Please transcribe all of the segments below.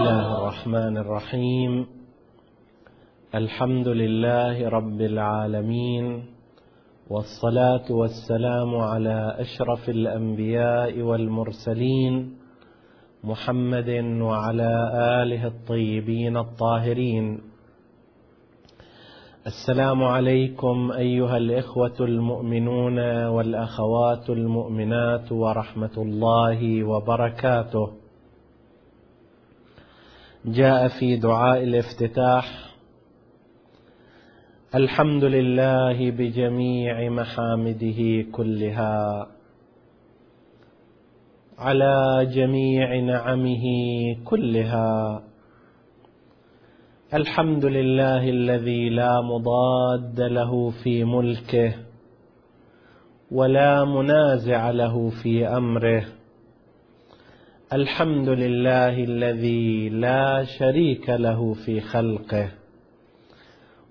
الله الرحمن الرحيم. الحمد لله رب العالمين والصلاة والسلام على أشرف الأنبياء والمرسلين محمد وعلى آله الطيبين الطاهرين. السلام عليكم أيها الإخوة المؤمنون والأخوات المؤمنات ورحمة الله وبركاته. جاء في دعاء الافتتاح. الحمد لله بجميع محامده كلها. على جميع نعمه كلها. الحمد لله الذي لا مضاد له في ملكه ولا منازع له في أمره. الحمد لله الذي لا شريك له في خلقه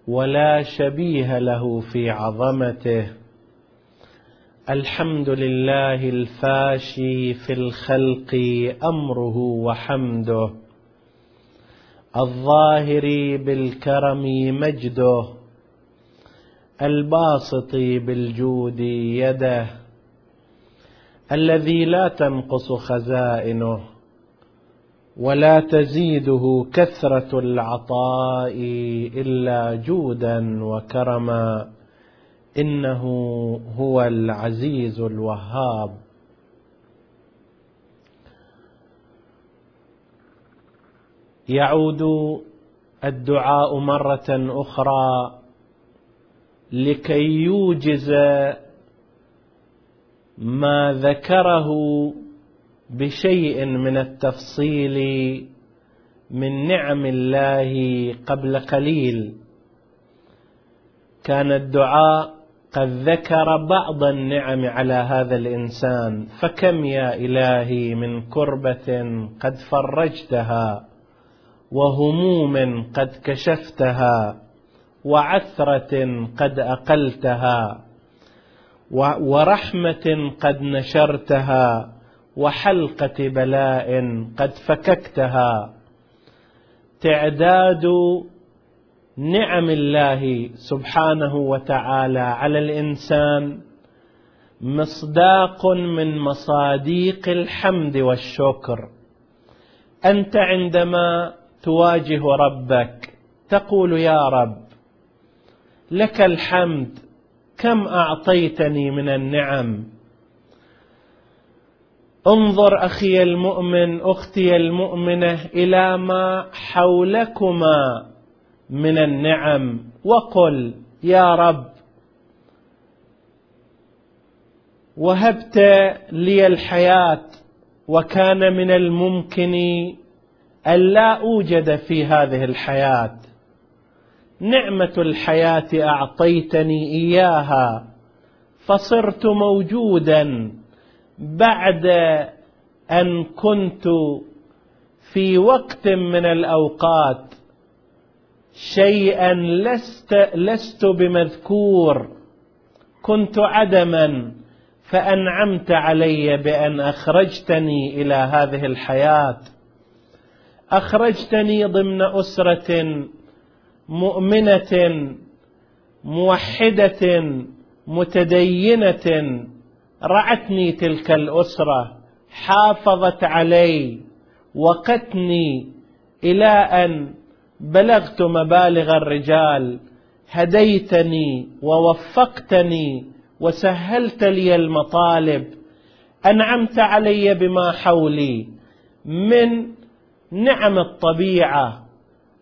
ولا شبيه له في عظمته الحمد لله الفاشي في الخلق امره وحمده الظاهر بالكرم مجده الباسط بالجود يده الذي لا تنقص خزائنه ولا تزيده كثرة العطاء إلا جودا وكرما إنه هو العزيز الوهاب. يعود الدعاء مرة أخرى لكي يوجز ما ذكره بشيء من التفصيل من نعم الله قبل قليل. كان الدعاء قد ذكر بعض النعم على هذا الإنسان فكم يا إلهي من كربة قد فرجتها وهموم قد كشفتها وعثرة قد أقلتها. ورحمة قد نشرتها وحلقة بلاء قد فككتها. تعداد نعم الله سبحانه وتعالى على الإنسان مصداق من مصاديق الحمد والشكر. أنت عندما تواجه ربك تقول يا رب لك الحمد كم أعطيتني من النعم؟ انظر أخي المؤمن أختي المؤمنة إلى ما حولكما من النعم وقل يا رب وهبت لي الحياة وكان من الممكن الا أوجد في هذه الحياة. نعمة الحياة أعطيتني إياها. فصرت موجودا بعد أن كنت في وقت من الأوقات شيئا لست لست بمذكور. كنت عدما فأنعمت علي بأن أخرجتني إلى هذه الحياة. أخرجتني ضمن أسرة مؤمنة موحدة متدينة. رعتني تلك الأسرة حافظت علي وقتني إلى أن بلغت مبالغ الرجال. هديتني ووفقتني وسهلت لي المطالب. أنعمت علي بما حولي من نعم الطبيعة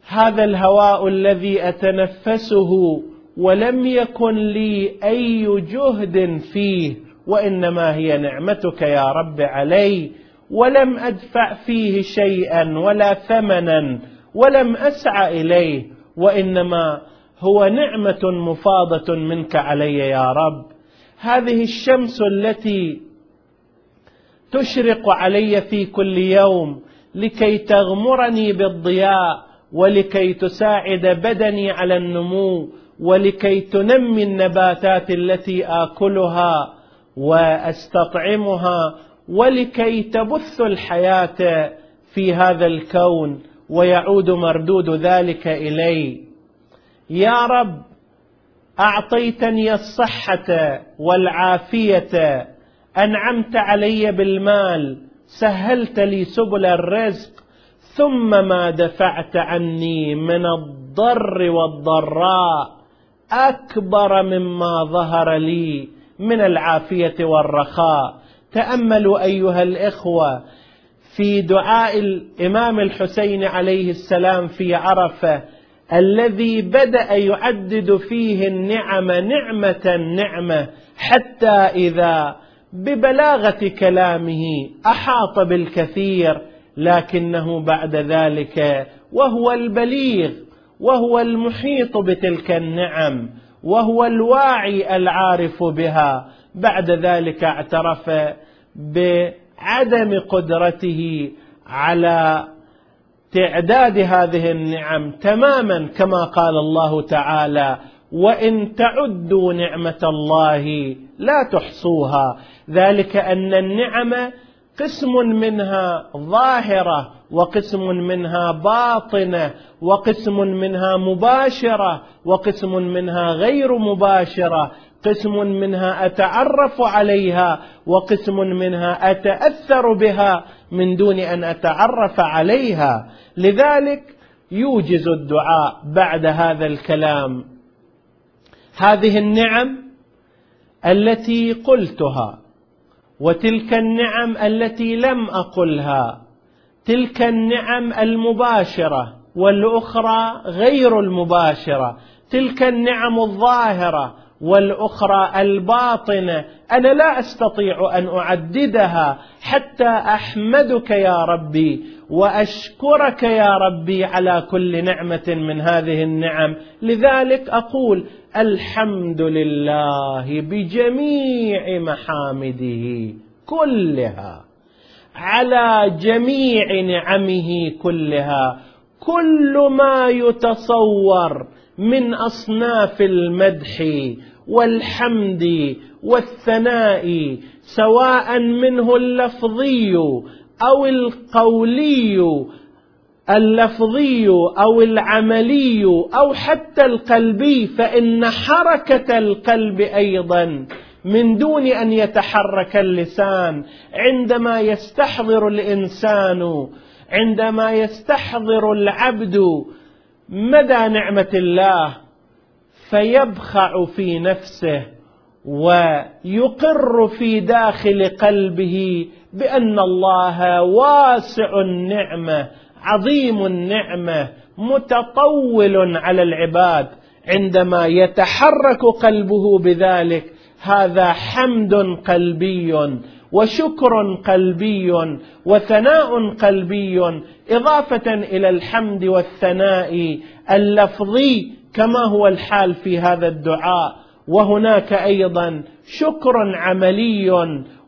هذا الهواء الذي أتنفسه ولم يكن لي أي جهد فيه وإنما هي نعمتك يا رب علي. ولم أدفع فيه شيئا ولا ثمنا ولم أسعى إليه وإنما هو نعمة مفاضة منك علي يا رب. هذه الشمس التي تشرق علي في كل يوم لكي تغمرني بالضياء ولكي تساعد بدني على النمو ولكي تنمي النباتات التي آكلها وأستطعمها ولكي تبث الحياة في هذا الكون ويعود مردود ذلك إلي. يا رب أعطيتني الصحة والعافية أنعمت علي بالمال سهلت لي سبل الرزق ثم ما دفعت عني من الضر والضراء أكبر مما ظهر لي من العافية والرخاء. تأملوا أيها الإخوة في دعاء الإمام الحسين عليه السلام في عرفة الذي بدأ يعدد فيه النعم نعمة نعمة حتى إذا ببلاغة كلامه أحاط بالكثير لكنه بعد ذلك وهو البليغ وهو المحيط بتلك النعم وهو الواعي العارف بها. بعد ذلك اعترف بعدم قدرته على تعداد هذه النعم تماما كما قال الله تعالى وإن تعدوا نعمة الله لا تحصوها ذلك أن النعم قسم منها ظاهرة وقسم منها باطنة وقسم منها مباشرة وقسم منها غير مباشرة قسم منها أتعرف عليها وقسم منها أتأثر بها من دون أن أتعرف عليها. لذلك يوجز الدعاء بعد هذا الكلام. هذه النعم التي قلتها. وتلك النعم التي لم أقلها تلك النعم المباشرة والأخرى غير المباشرة تلك النعم الظاهرة والأخرى الباطنة. أنا لا أستطيع أن أعددها حتى أحمدك يا ربي وأشكرك يا ربي على كل نعمة من هذه النعم. لذلك أقول الحمد لله بجميع محامده كلها على جميع نعمه كلها. كل ما يتصور من أصناف المدح والحمد والثناء سواء منه اللفظي أو القولي اللفظي أو العملي أو حتى القلبي فإن حركة القلب أيضا من دون أن يتحرك اللسان عندما يستحضر الإنسان عندما يستحضر العبد مدى نعمة الله فيبخع في نفسه ويقر في داخل قلبه بأن الله واسع النعمة عظيم النعمة متطول على العباد. عندما يتحرك قلبه بذلك هذا حمد قلبي. وشكر قلبي وثناء قلبي إضافة إلى الحمد والثناء اللفظي كما هو الحال في هذا الدعاء. وهناك أيضا شكر عملي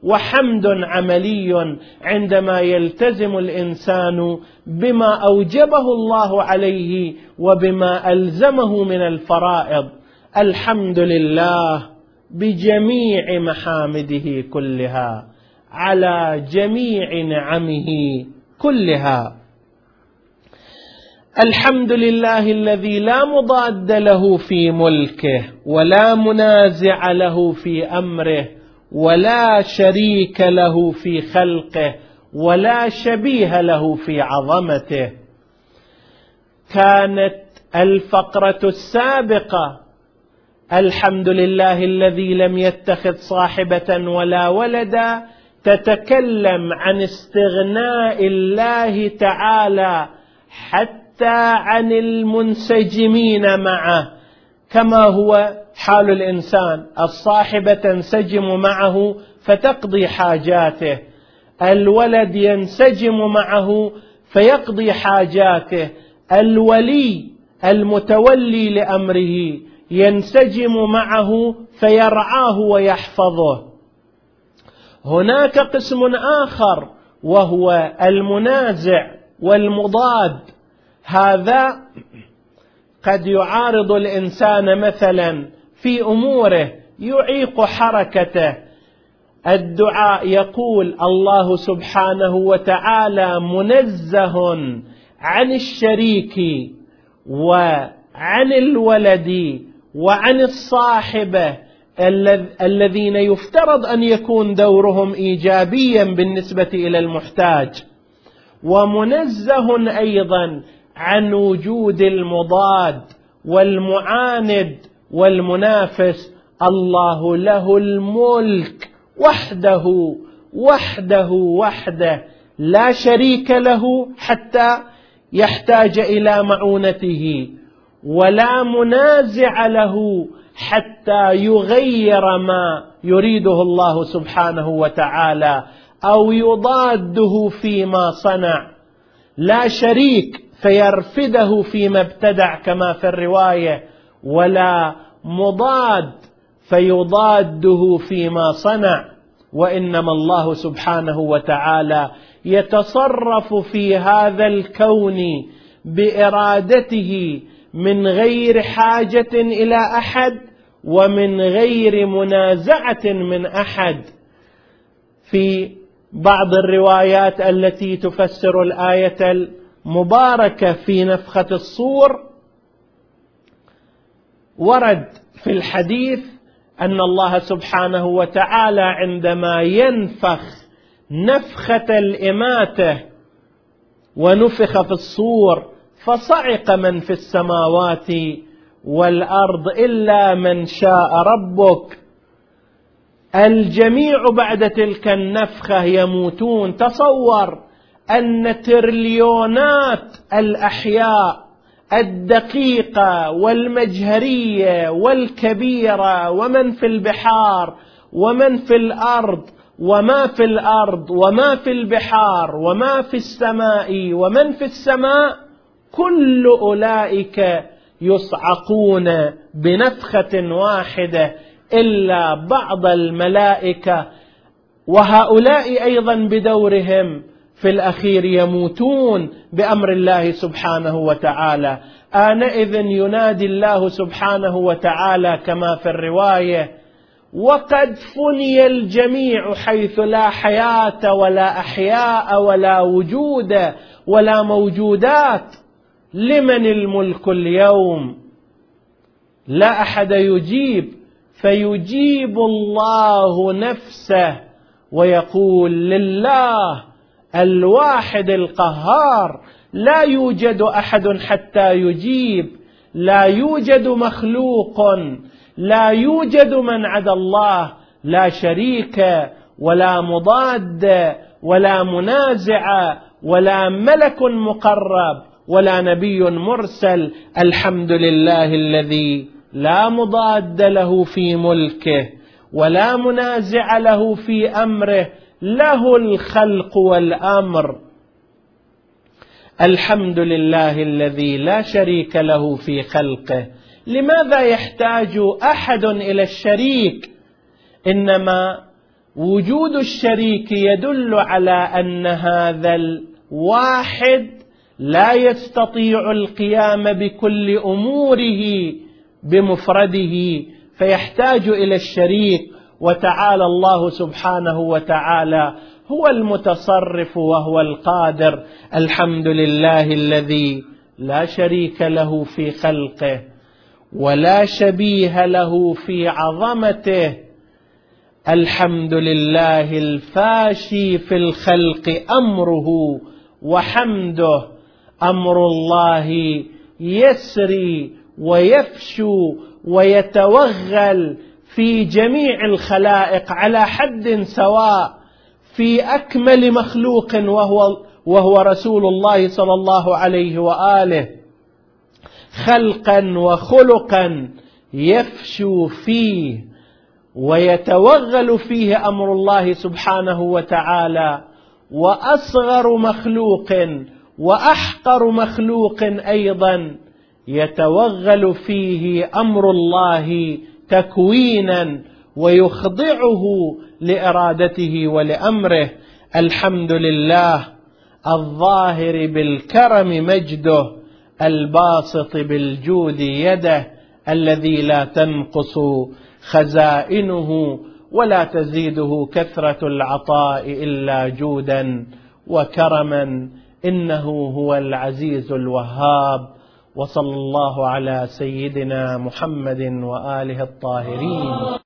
وحمد عملي عندما يلتزم الإنسان بما أوجبه الله عليه وبما ألزمه من الفرائض. الحمد لله بجميع محامده كلها. على جميع نعمه كلها. الحمد لله الذي لا مضاد له في ملكه ولا منازع له في أمره ولا شريك له في خلقه ولا شبيه له في عظمته. كانت الفقرة السابقة. الحمد لله الذي لم يتخذ صاحبة ولا ولدا تتكلم عن استغناء الله تعالى حتى عن المنسجمين معه كما هو حال الإنسان. الصاحبة تنسجم معه فتقضي حاجاته. الولد ينسجم معه فيقضي حاجاته. الولي المتولي لأمره ينسجم معه فيرعاه ويحفظه. هناك قسم آخر وهو المنازع والمضاد. هذا قد يعارض الإنسان مثلا في أموره يعيق حركته. الدعاء يقول الله سبحانه وتعالى منزه عن الشريك وعن الولد وعن الصاحبه الذين يفترض أن يكون دورهم ايجابيا بالنسبة إلى المحتاج. ومنزه أيضا عن وجود المضاد والمعاند والمنافس. الله له الملك وحده وحده وحده. لا شريك له حتى يحتاج إلى معونته. ولا منازع له حتى يغير ما يريده الله سبحانه وتعالى أو يضاده فيما صنع. لا شريك فيرفده فيما ابتدع كما في الرواية ولا مضاد فيضاده فيما صنع. وإنما الله سبحانه وتعالى يتصرف في هذا الكون بإرادته من غير حاجة إلى أحد ومن غير منازعة من أحد. في بعض الروايات التي تفسر الآية المباركة في نفخة الصور ورد في الحديث أن الله سبحانه وتعالى عندما ينفخ نفخة الإماتة ونفخ في الصور فصعق من في السماوات والأرض إلا من شاء ربك. الجميع بعد تلك النفخة يموتون. تصور أن تريليونات الأحياء الدقيقة والمجهرية والكبيرة ومن في البحار ومن في الأرض وما في الأرض وما في البحار وما في السماء ومن في السماء كل أولئك يصعقون بنفخة واحدة إلا بعض الملائكة وهؤلاء أيضا بدورهم في الأخير يموتون بأمر الله سبحانه وتعالى. آنئذ ينادي الله سبحانه وتعالى كما في الرواية وقد فني الجميع حيث لا حياة ولا أحياء ولا وجود ولا موجودات لمن الملك اليوم؟ لا أحد يجيب فيجيب الله نفسه ويقول لله الواحد القهار لا يوجد أحد حتى يجيب لا يوجد مخلوق لا يوجد من عدا الله لا شريك ولا مضاد ولا منازع ولا ملك مقرب. ولا نبي مرسل الحمد لله الذي لا مضاد له في ملكه ولا منازع له في أمره له الخلق والأمر. الحمد لله الذي لا شريك له في خلقه. لماذا يحتاج أحد إلى الشريك؟ إنما وجود الشريك يدل على أن هذا الواحد لا يستطيع القيام بكل أموره بمفرده فيحتاج إلى الشريك. وتعالى الله سبحانه وتعالى هو المتصرف وهو القادر. الحمد لله الذي لا شريك له في خلقه ولا شبيه له في عظمته. الحمد لله الفاشي في الخلق أمره وحمده. أمر الله يسري ويفشو ويتوغل في جميع الخلائق على حد سواء في أكمل مخلوق وهو وهو رسول الله صلى الله عليه وآله. خلقا وخلقا يفشو فيه ويتوغل فيه أمر الله سبحانه وتعالى. وأصغر مخلوق وأحقر مخلوق أيضا يتوغل فيه أمر الله تكوينا ويخضعه لإرادته ولأمره. الحمد لله الظاهر بالكرم مجده الباسط بالجود يده الذي لا تنقص خزائنه ولا تزيده كثرة العطاء إلا جودا وكرما. إنه هو العزيز الوهاب وصلى الله على سيدنا محمد وآله الطاهرين.